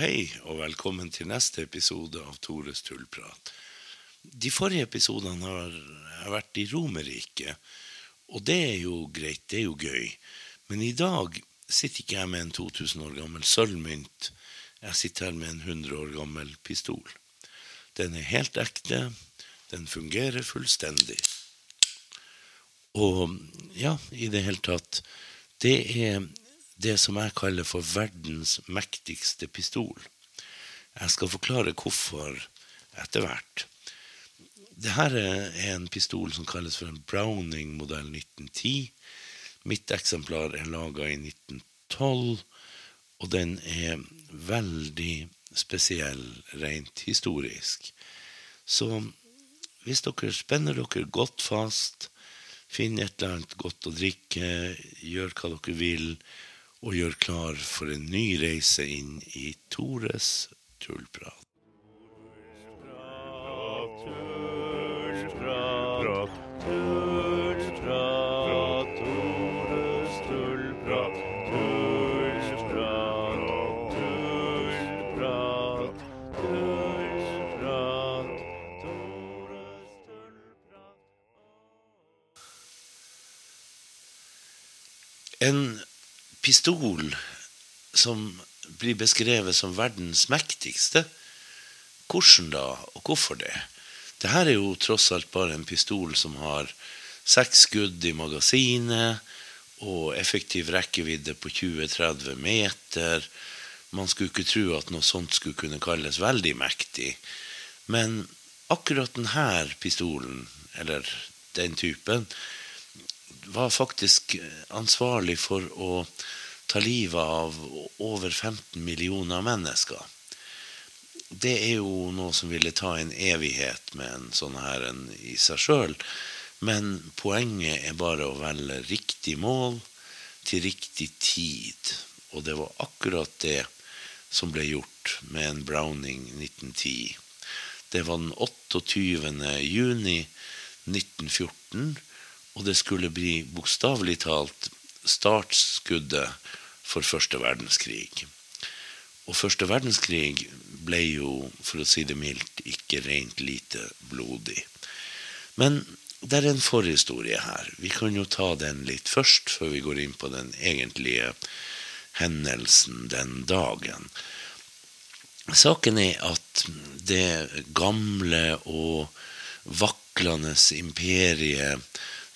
hei, og velkommen til neste episode av Tores tullprat. De forrige episodene har har vært i Romerike, og det er jo greit, det er jo gøy. Men i dag sitter ikke jeg med en 2000 år gammel sølvmynt, jeg sitter her med en 100 år gammel pistol. Den er helt ekte, den fungerer fullstendig. Og ja, i det hele tatt, det er det som jeg kaller for verdens mektigste pistol. Jeg skal forklare hvorfor etter hvert. Dette er en pistol som kalles for en Browning modell 1910. Mitt eksemplar er laga i 1912, og den er veldig spesiell rent historisk. Så hvis dere spenner dere godt fast, finner et eller annet godt å drikke, gjør hva dere vil, og gjør klar for en ny reise inn i Tores tullprat. Pistol som blir beskrevet som verdens mektigste. Hvordan da, og hvorfor det? Dette er jo tross alt bare en pistol som har seks skudd i magasinet og effektiv rekkevidde på 20-30 meter. Man skulle ikke tro at noe sånt skulle kunne kalles veldig mektig. Men akkurat denne pistolen, eller den typen, var faktisk ansvarlig for å ta livet av over 15 millioner mennesker. Det er jo noe som ville ta en evighet med en sånn her en i seg sjøl. Men poenget er bare å velge riktig mål til riktig tid. Og det var akkurat det som ble gjort med en Browning 1910. Det var den 28. juni 1914 og det skulle bli bokstavelig talt startskuddet for første verdenskrig. Og første verdenskrig ble jo, for å si det mildt, ikke rent lite blodig. Men det er en forhistorie her. Vi kan jo ta den litt først, før vi går inn på den egentlige hendelsen den dagen. Saken er at det gamle og vaklende imperiet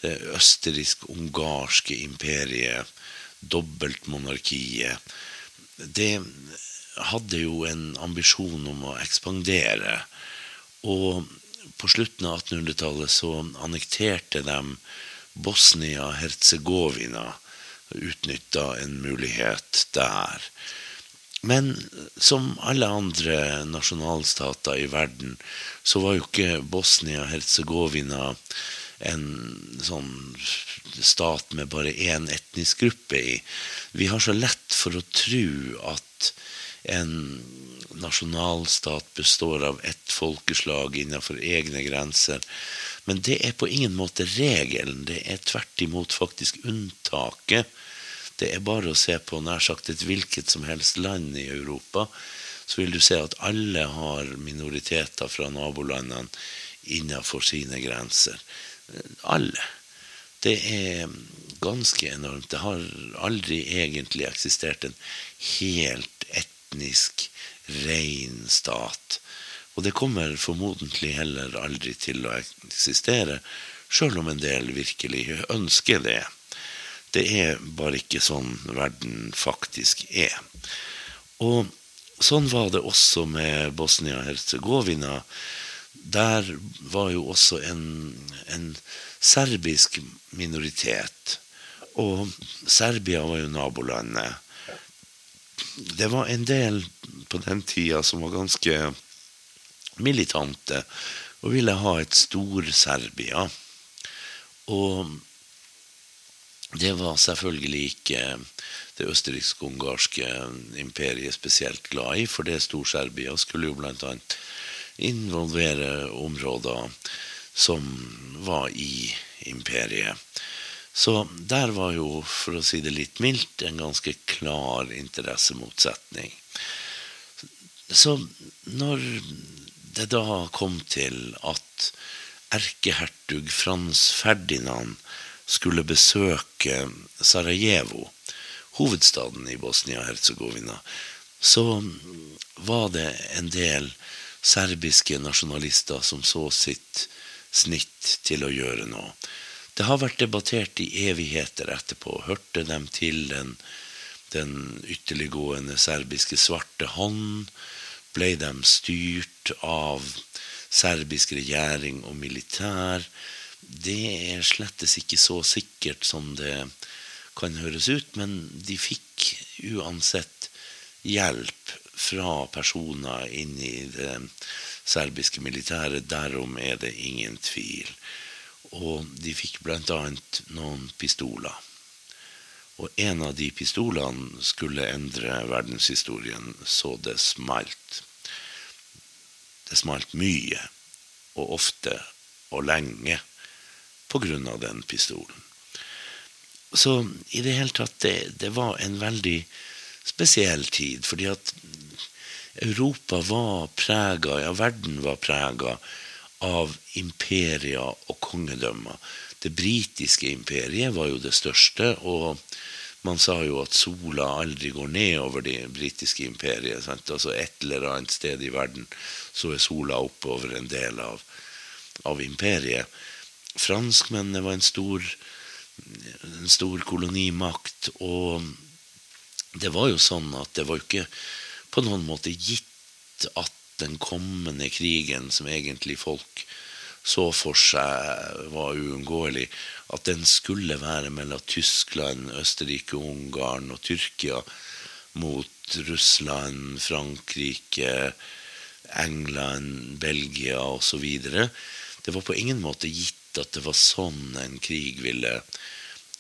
det østerriksk-ungarske imperiet, dobbeltmonarkiet, det hadde jo en ambisjon om å ekspandere. Og på slutten av 1800-tallet så annekterte de Bosnia-Hercegovina. Utnytta en mulighet der. Men som alle andre nasjonalstater i verden, så var jo ikke Bosnia-Hercegovina en sånn stat med bare én etnisk gruppe i. Vi har så lett for å tro at en nasjonalstat består av ett folkeslag innenfor egne grenser. Men det er på ingen måte regelen. Det er tvert imot faktisk unntaket. Det er bare å se på nær sagt et hvilket som helst land i Europa, så vil du se at alle har minoriteter fra nabolandene innenfor sine grenser alle. Det er ganske enormt. Det har aldri egentlig eksistert en helt etnisk ren stat. Og det kommer formodentlig heller aldri til å eksistere, sjøl om en del virkelig ønsker det. Det er bare ikke sånn verden faktisk er. Og sånn var det også med Bosnia-Hercegovina der var jo også en, en serbisk minoritet. Og Serbia var jo nabolandet. Det var en del på den tida som var ganske militante og ville ha et Stor-Serbia. Og det var selvfølgelig ikke det østerriksk-ungarske imperiet spesielt glad i, for det Stor-Serbia skulle jo blant annet involvere områder som var i imperiet. Så der var jo, for å si det litt mildt, en ganske klar interessemotsetning. så når det da kom til at erkehertug Frans Ferdinand skulle besøke Sarajevo, hovedstaden i Bosnia-Hercegovina, så var det en del serbiske nasjonalister som så sitt snitt til å gjøre noe. Det har vært debattert i evigheter etterpå. Hørte dem til den, den ytterliggående serbiske svarte hånd? Ble de styrt av serbisk regjering og militær? Det er slettes ikke så sikkert som det kan høres ut, men de fikk uansett hjelp fra personer inn i det serbiske militæret. Derom er det ingen tvil. Og de fikk bl.a. noen pistoler. Og en av de pistolene skulle endre verdenshistorien så det smalt. Det smalt mye, og ofte og lenge, på grunn av den pistolen. Så i det hele tatt, det, det var en veldig spesiell tid. Fordi at Europa var prega, ja, verden var prega av imperier og kongedømmer. Det britiske imperiet var jo det største, og man sa jo at sola aldri går ned over det britiske imperiet. Sant? Altså Et eller annet sted i verden så er sola oppover en del av, av imperiet. Franskmennene var en stor, en stor kolonimakt, og det var jo sånn at det var ikke på noen måte gitt at den kommende krigen, som egentlig folk så for seg var uunngåelig, at den skulle være mellom Tyskland, Østerrike, Ungarn og Tyrkia mot Russland, Frankrike, England, Belgia osv. Det var på ingen måte gitt at det var sånn en krig ville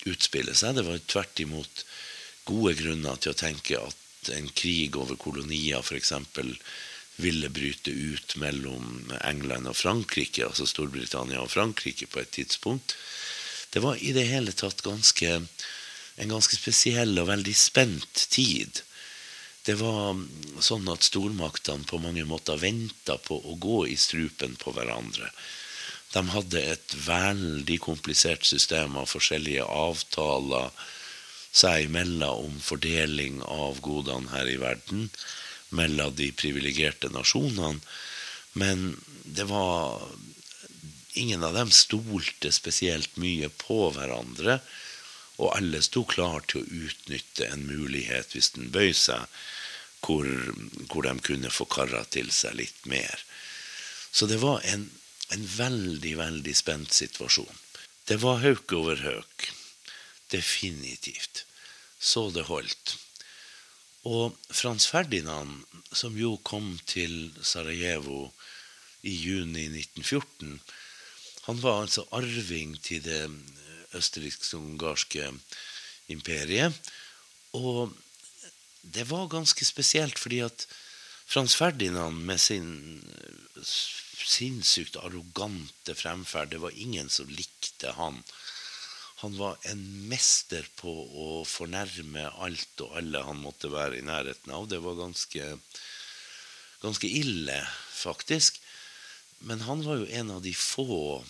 utspille seg. Det var tvert imot gode grunner til å tenke at en krig over kolonier f.eks. ville bryte ut mellom England og Frankrike, altså Storbritannia og Frankrike, på et tidspunkt. Det var i det hele tatt ganske, en ganske spesiell og veldig spent tid. Det var sånn at stormaktene på mange måter venta på å gå i strupen på hverandre. De hadde et veldig komplisert system av forskjellige avtaler, seg imellom om fordeling av godene her i verden mellom de privilegerte nasjonene. Men det var Ingen av dem stolte spesielt mye på hverandre. Og alle sto klar til å utnytte en mulighet hvis den bøy seg, hvor, hvor, de kunne få kara til seg litt mer. Så det var en, en veldig, veldig spent situasjon. Det var hauk over hauk. Definitivt. Så det holdt. Og Frans Ferdinand, som jo kom til Sarajevo i juni 1914, han var altså arving til det østerriksk-ungarske imperiet. Og det var ganske spesielt, fordi at Frans Ferdinand med sin sinnssykt arrogante fremferd Det var ingen som likte han. Han var en mester på å fornærme alt og alle han måtte være i nærheten av. Det var ganske, ganske ille, faktisk. Men han var jo en av de få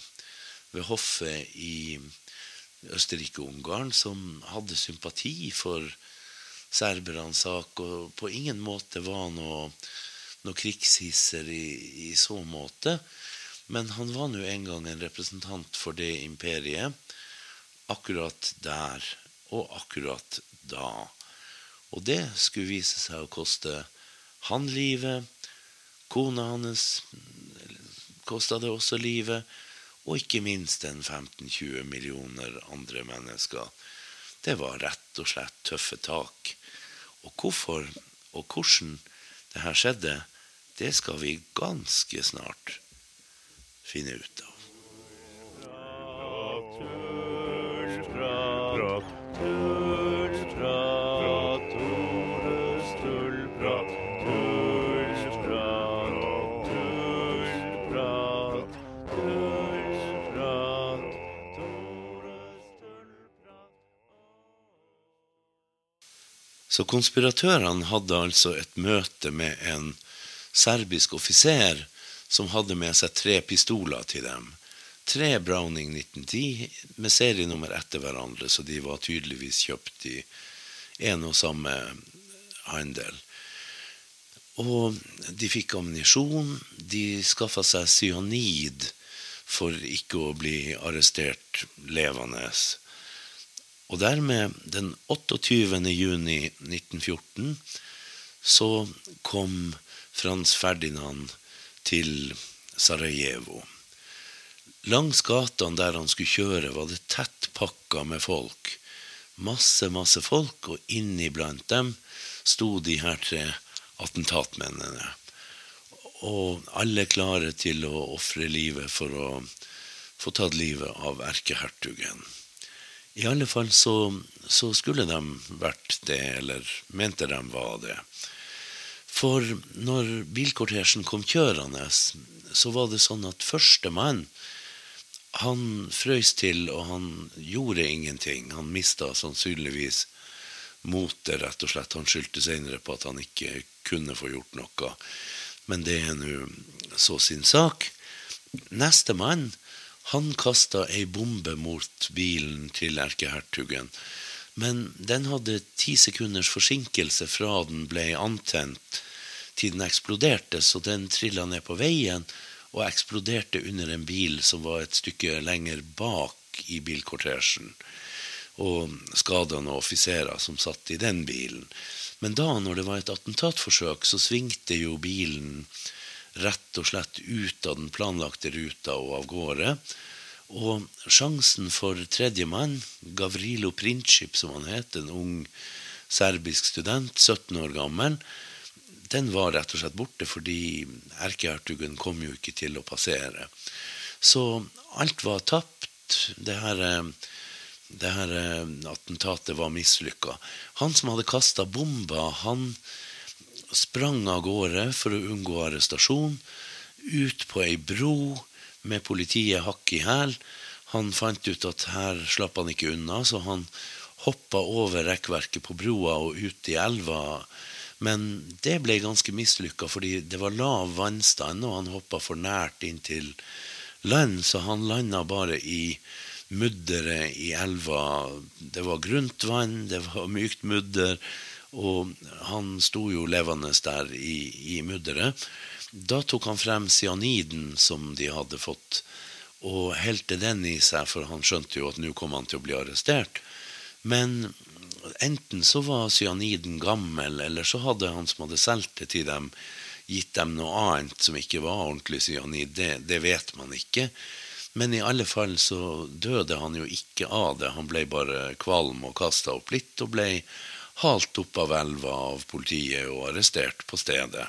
ved hoffet i Østerrike-Ungarn som hadde sympati for serbernes sak, og på ingen måte var noe, noe krigshisser i, i så måte. Men han var nå en gang en representant for det imperiet akkurat der og akkurat da. Og det skulle vise seg å koste han livet. Kona hans kosta det også livet. Og ikke minst en 15-20 millioner andre mennesker. Det var rett og slett tøffe tak. Og hvorfor og hvordan det her skjedde, det skal vi ganske snart finne ut av. Så konspiratørene hadde altså et møte med en serbisk offiser som hadde med seg tre pistoler til dem. Tre Browning 1910 med serienummer etter hverandre, så de var tydeligvis kjøpt i en og samme handel. Og de fikk ammunisjon. De skaffa seg cyanid for ikke å bli arrestert levende. Og dermed, den 28. juni 1914, så kom Frans Ferdinand til Sarajevo. Langs gatene der han skulle kjøre, var det tett pakka med folk. Masse, masse folk, og inniblant dem sto de her tre attentatmennene. Og alle klare til å ofre livet for å få tatt livet av erkehertugen. I alle fall så, så, skulle de vært det, eller mente de var det. For når bilkortesjen kom kjørende, så var det sånn at førstemann han frøys til, og han gjorde ingenting. Han mista sannsynligvis motet, rett og slett. Han skyldte senere på at han ikke kunne få gjort noe. Men det er nå så sin sak. Nestemann, han kasta ei bombe mot bilen til erkehertugen. Men den hadde ti sekunders forsinkelse fra den ble antent til den eksploderte, så den trilla ned på veien og eksploderte under en bil som var et stykke lenger bak i bilkortesjen og skada noen offiserer som satt i den bilen. Men da, når det var et attentatforsøk, så svingte jo bilen rett og slett ut av den planlagte ruta og av gårde. Og sjansen for tredjemann, Gavrilo Princip, som han het, en ung serbisk student, 17 år gammel, den var rett og slett borte fordi erkehertugen kom jo ikke til å passere. Så alt var tapt. Det her eh, det her eh, attentatet var mislykka. Han som hadde kasta bomba, han sprang av gårde for å unngå arrestasjon. Ut på ei bro med politiet hakk i hæl. Han fant ut at her slapp han ikke unna, så han hoppa over rekkverket på broa og ut i elva. Men det ble ganske mislykka, fordi det var lav vannstand, og han hoppa for nært inn til land, så han landa bare i mudderet i elva. Det var grunt vann, det var mykt mudder, og han sto jo levende der i, i mudderet. Da tok han frem cyaniden som de hadde fått, og helte den i seg, for han skjønte jo at nå kom han til å bli arrestert. Men enten så var cyaniden gammel, eller så hadde han som hadde solgt det til dem, gitt dem noe annet som ikke var ordentlig cyanid. Det, det vet man ikke. Men i alle fall så døde han jo ikke av det. Han ble bare kvalm og kasta opp litt, og ble halt opp av elva av politiet og arrestert på stedet.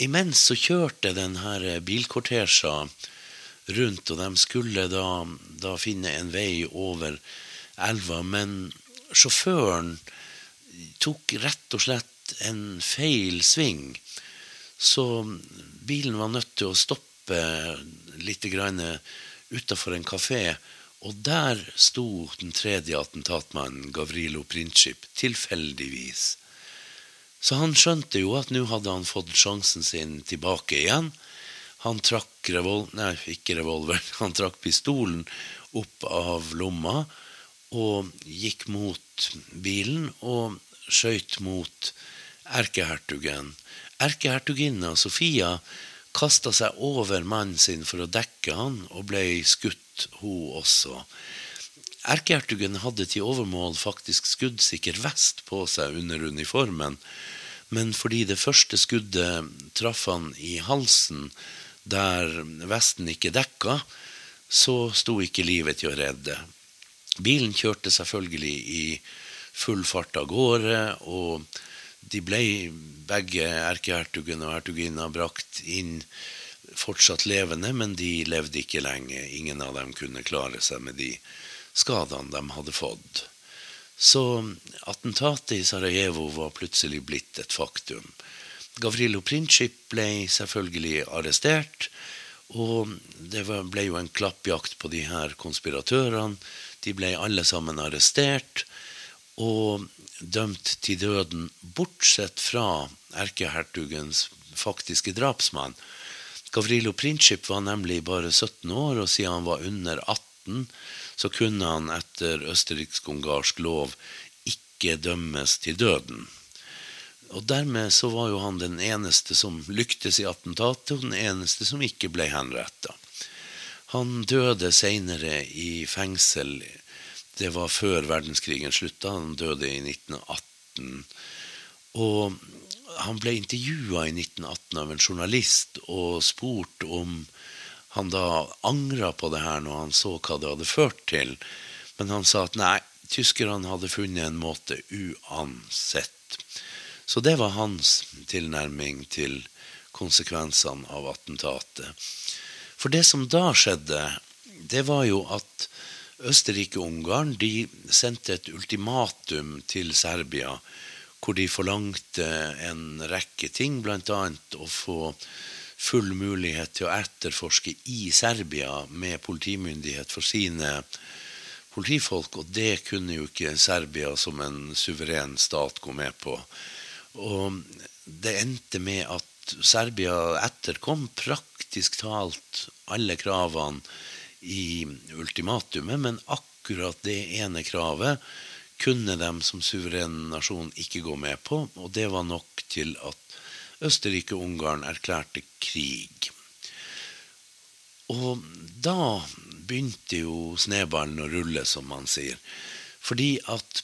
Imens så kjørte denne bilkortesja rundt, og de skulle da, da finne en vei over elva. Men sjåføren tok rett og slett en feil sving. Så bilen var nødt til å stoppe litt utafor en kafé. Og der sto den tredje attentatmannen, Gavrilo Princip, tilfeldigvis. Så han skjønte jo at nå hadde han fått sjansen sin tilbake igjen. Han trakk revol nei, ikke revolver, han trakk pistolen opp av lomma og gikk mot bilen og skøyt mot erkehertugen. Erkehertuginna Sofia kasta seg over mannen sin for å dekke han, og ble skutt, hun også. Erkehertugen hadde til overmål faktisk skuddsikker vest på seg under uniformen, men fordi det første skuddet traff han i halsen, der vesten ikke dekka, så sto ikke livet til å redde. Bilen kjørte selvfølgelig i full fart av gårde, og de ble begge erkehertugen og hertuginna brakt inn fortsatt levende, men de levde ikke lenge. Ingen av dem kunne klare seg med de skadene de hadde fått. Så attentatet i Sarajevo var plutselig blitt et faktum. Gavrilo Princip ble selvfølgelig arrestert, og det ble jo en klappjakt på de her konspiratørene. De ble alle sammen arrestert og dømt til døden, bortsett fra erkehertugens faktiske drapsmann. Gavrilo Princip var nemlig bare 17 år, og siden han var under 18, så kunne han etter østerriksk-ungarsk lov ikke dømmes til døden. Og dermed så var jo han den eneste som lyktes i attentatet, og den eneste som ikke ble henretta. Han døde seinere i fengsel. Det var før verdenskrigen slutta. Han døde i 1918. Og han ble intervjua i 1918 av en journalist og spurt om han da angra på det her når han så hva det hadde ført til. Men han sa at nei, tyskerne hadde funnet en måte uansett. Så det var hans tilnærming til konsekvensene av attentatet. For det som da skjedde, det var jo at Østerrike-Ungarn de sendte et ultimatum til Serbia hvor de forlangte en rekke ting, bl.a. å få full mulighet til å etterforske i Serbia med politimyndighet for sine politifolk, og det kunne jo ikke Serbia som en suveren stat gå med på. Og det endte med at Serbia etterkom praktisk talt alle kravene i ultimatumet, men akkurat det ene kravet kunne de som suveren nasjon ikke gå med på, og det var nok til at Østerrike-Ungarn erklærte krig. Og da begynte jo snøballen å rulle, som man sier. Fordi at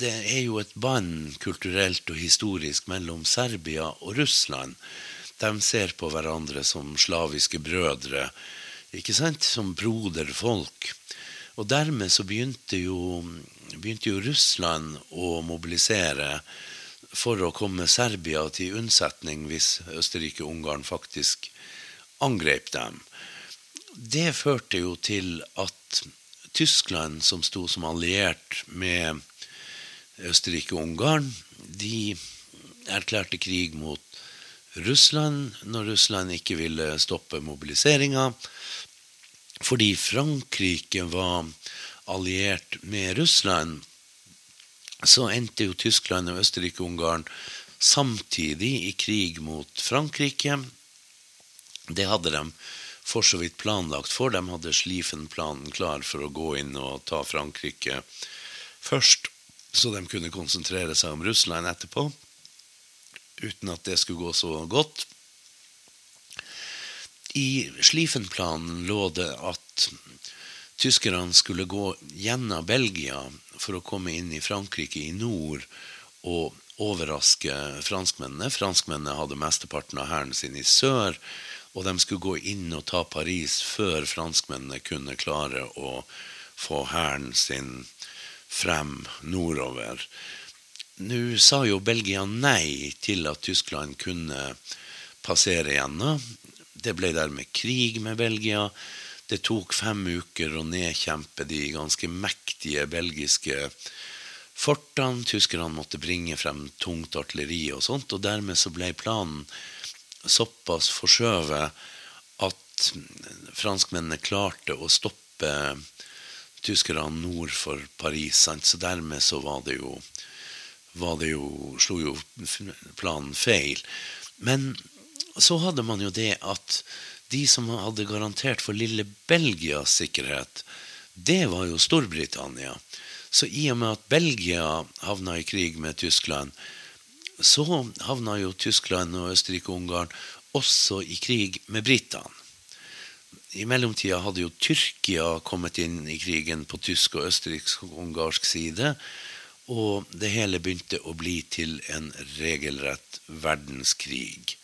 det er jo et bånd kulturelt og historisk mellom Serbia og Russland. De ser på hverandre som slaviske brødre, ikke sant? som broderfolk. Og dermed så begynte jo, begynte jo Russland å mobilisere for å komme Serbia til unnsetning hvis Østerrike-Ungarn faktisk angrep dem. Det førte jo til at Tyskland, som sto som alliert med Østerrike og Ungarn, de erklærte krig mot Russland når Russland ikke ville stoppe mobiliseringa fordi Frankrike var alliert med Russland, så endte jo Tyskland og Østerrike-Ungarn samtidig i krig mot Frankrike. Det hadde de for så vidt planlagt for. De hadde Schlieffen-planen klar for å gå inn og ta Frankrike først, så de kunne konsentrere seg om Russland etterpå, uten at det skulle gå så godt. I Schlieffen-planen lå det at tyskerne skulle gå gjennom Belgia for å komme inn i Frankrike i nord og overraske franskmennene. Franskmennene hadde mesteparten av hæren sin i sør, og de skulle gå inn og ta Paris før franskmennene kunne klare å få hæren sin frem nordover. Nå sa jo Belgia nei til at Tyskland kunne passere gjennom. Det ble dermed krig med Belgia. Det tok fem uker å nedkjempe de ganske mektige belgiske fortene. Tyskerne måtte bringe frem tungt artilleri og sånt, og dermed så ble planen såpass forskjøvet at franskmennene klarte å stoppe tyskerne nord for Paris. Så dermed så var det jo, var det jo slo jo planen feil. Men så hadde man jo det at de som hadde garantert for lille Belgias sikkerhet, det var jo Storbritannia. Så i og med at Belgia havna i krig med Tyskland, så havna jo Tyskland og Østerrike-Ungarn også i krig med britene. I mellomtida hadde jo Tyrkia kommet inn i krigen på tysk og østerriksk-ungarsk side. Og det hele begynte å bli til en regelrett verdenskrig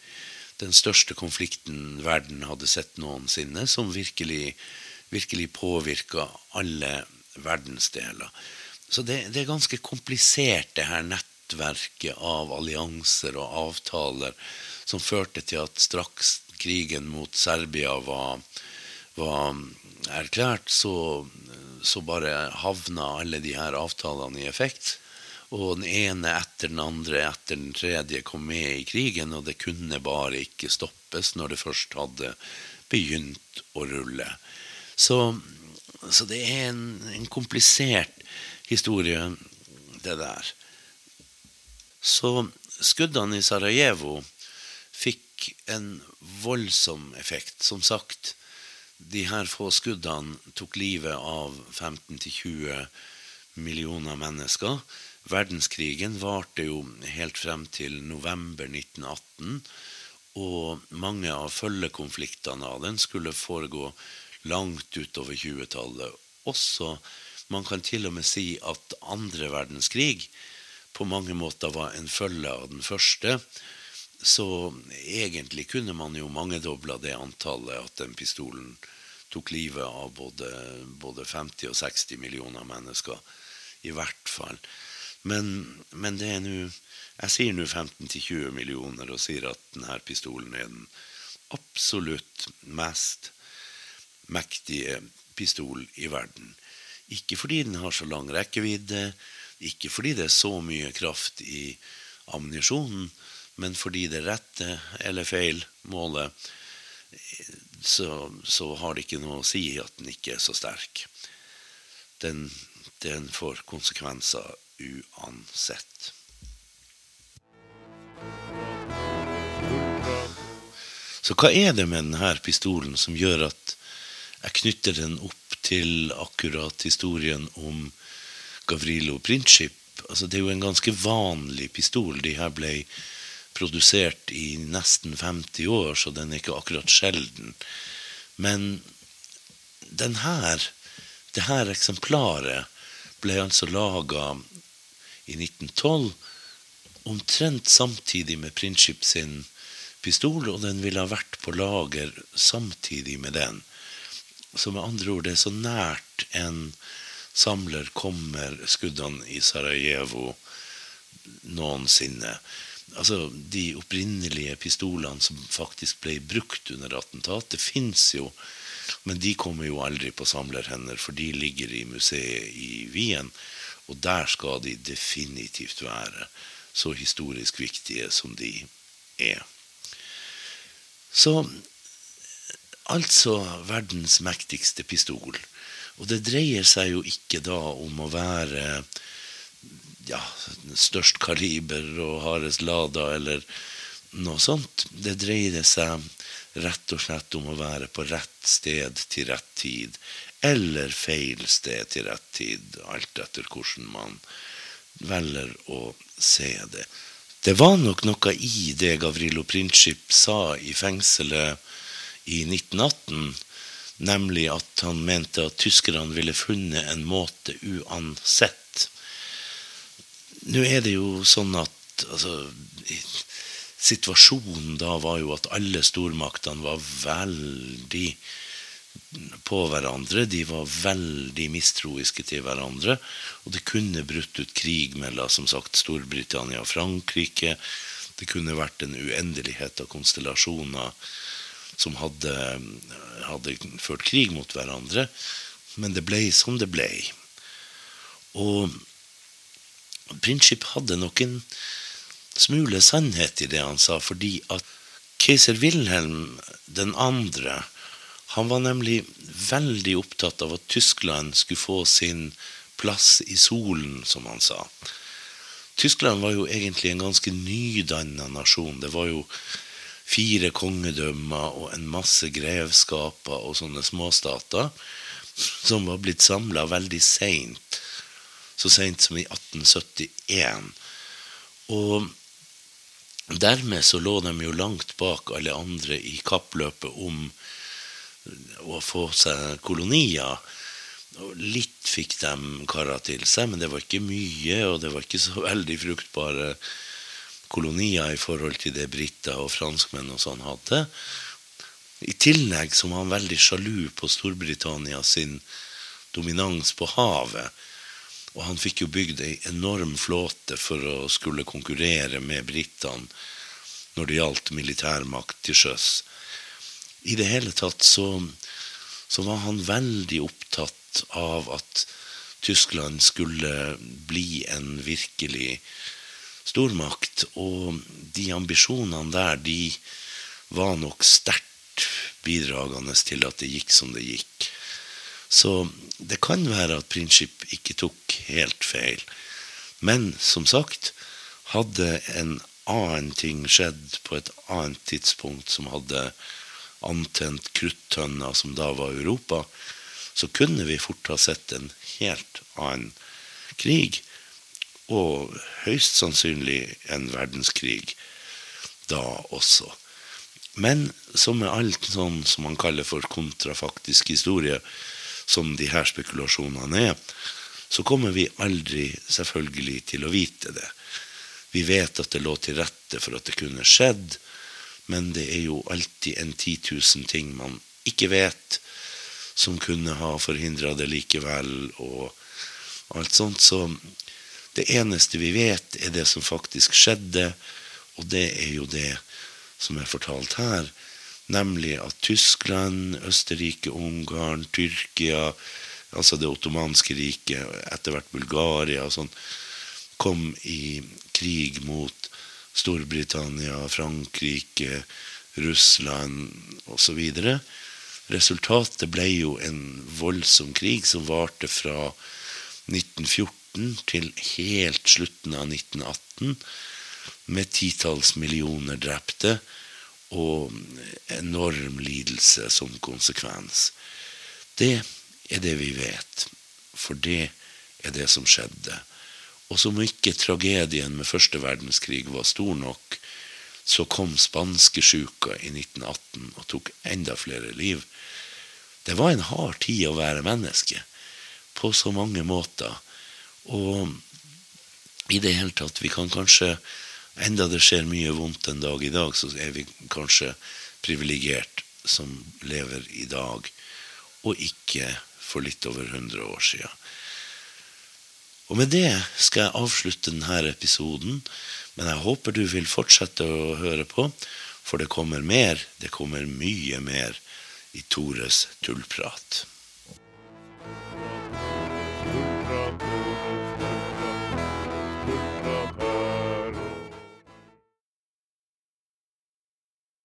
den største konflikten verden hadde sett noensinne, som virkelig, virkelig påvirka alle verdensdeler. Så det, det, er ganske komplisert, det her nettverket av allianser og avtaler som førte til at straks krigen mot Serbia var, var erklært, så, så bare havna alle de her avtalene i effekt. Og den ene etter den andre etter den tredje kom med i krigen, og det kunne bare ikke stoppes når det først hadde begynt å rulle. Så, så det er en, en, komplisert historie, det der. Så skuddene i Sarajevo fikk en voldsom effekt. Som sagt, de her få skuddene tok livet av 15-20 millioner mennesker. Verdenskrigen varte jo helt frem til november 1918. Og mange av følgekonfliktene av den skulle foregå langt utover 20-tallet. Også man kan til og med si at andre verdenskrig på mange måter var en følge av den første. Så egentlig kunne man jo mangedobla det antallet at den pistolen tok livet av både, både 50 og 60 millioner mennesker. I hvert fall. Men, men det er nå jeg sier nå 15-20 millioner og sier at denne pistolen er den absolutt mest mektige pistol i verden. Ikke fordi den har så lang rekkevidde, ikke fordi det er så mye kraft i ammunisjonen, men fordi det rette eller feil målet, så, så, har det ikke noe å si at den ikke er så sterk. Den, den får konsekvenser uansett. Så hva er det med denne pistolen som gjør at jeg knytter den opp til akkurat historien om Gavrilo Princip? Altså, det er jo en ganske vanlig pistol. De her ble produsert i nesten 50 år, så den er ikke akkurat sjelden. Men den her, det her eksemplaret ble altså laga i 1912, omtrent samtidig med Princip sin pistol, og den ville ha vært på lager samtidig med den. Så med andre ord, det er så nært en samler kommer skuddene i Sarajevo noensinne. Altså, De opprinnelige pistolene som faktisk ble brukt under attentatet, fins jo. Men de kommer jo aldri på samlerhender, for de ligger i museet i Wien. Og der skal de definitivt være, så historisk viktige som de er. Så altså verdens mektigste pistol. Og det dreier seg jo ikke da om å være ja, størst kaliber og hardest lada eller noe sånt. Det dreier seg rett og slett om å være på rett sted til rett tid. Eller feil sted til rett tid, alt etter hvordan man velger å se det. Det var nok noe i det Gavrilo Princip sa i fengselet i 1918, nemlig at han mente at tyskerne ville funnet en måte uansett. Nå er det jo sånn at altså, Situasjonen da var jo at alle stormaktene var veldig på hverandre. De var veldig mistroiske til hverandre. Og det kunne brutt ut krig mellom som sagt, Storbritannia og Frankrike. Det kunne vært en uendelighet av konstellasjoner som hadde, hadde ført krig mot hverandre. Men det ble som det ble. Og Princip hadde nok en smule sannhet i det han sa, fordi at keiser Wilhelm 2. han var nemlig veldig opptatt av at Tyskland skulle få sin plass i solen, som han sa. Tyskland var jo egentlig en ganske nydanna nasjon. Det var jo fire kongedømmer og en masse grevskaper og sånne småstater som var blitt samla veldig seint. Så seint som i 1871. Og dermed så lå de jo langt bak alle andre i kappløpet om å få seg kolonier. Og litt fikk de kara til seg, men det var ikke mye, og det var ikke så veldig fruktbare kolonier i forhold til det briter og franskmenn og sånn hadde. I tillegg var han veldig sjalu på Storbritannia sin dominans på havet. Og han fikk jo bygd ei enorm flåte for å skulle konkurrere med britene når det gjaldt militærmakt til sjøs i det hele tatt så, så var han veldig opptatt av at Tyskland skulle bli en virkelig stormakt. Og de ambisjonene der, de var nok sterkt bidragende til at det gikk som det gikk. Så det kan være at Princip ikke tok helt feil. Men som sagt, hadde en annen ting skjedd på et annet tidspunkt som hadde antent kruttønner, som da var Europa, så kunne vi fort ha sett en helt annen krig. Og høyst sannsynlig en verdenskrig da også. Men som med alt sånn som man kaller for kontrafaktisk historie, som de her spekulasjonene er, så kommer vi aldri selvfølgelig til å vite det. Vi vet at det lå til rette for at det kunne skjedd, men det er jo alltid en 10 000 ting man ikke vet, som kunne ha forhindra det likevel, og alt sånt. Så det eneste vi vet, er det som faktisk skjedde, og det er jo det som er fortalt her. Nemlig at Tyskland, Østerrike, Ungarn, Tyrkia, altså det ottomanske riket, etter hvert Bulgaria og sånn, kom i krig mot Storbritannia, Frankrike, Russland osv. Resultatet ble jo en voldsom krig som varte fra 1914 til helt slutten av 1918, med titalls millioner drepte og enorm lidelse som konsekvens. Det er det vi vet, for det er det som skjedde. Og som ikke tragedien med første verdenskrig var stor nok, så kom spanskesjuka i 1918 og tok enda flere liv. Det var en hard tid å være menneske, på så mange måter. Og i det hele tatt, vi kan kanskje Enda det skjer mye vondt en dag i dag, så er vi kanskje privilegert som lever i dag, og ikke for litt over 100 år sia. Og med det skal jeg avslutte denne episoden, men jeg håper du vil fortsette å høre på, for det kommer mer. Det kommer mye mer i Tores tullprat.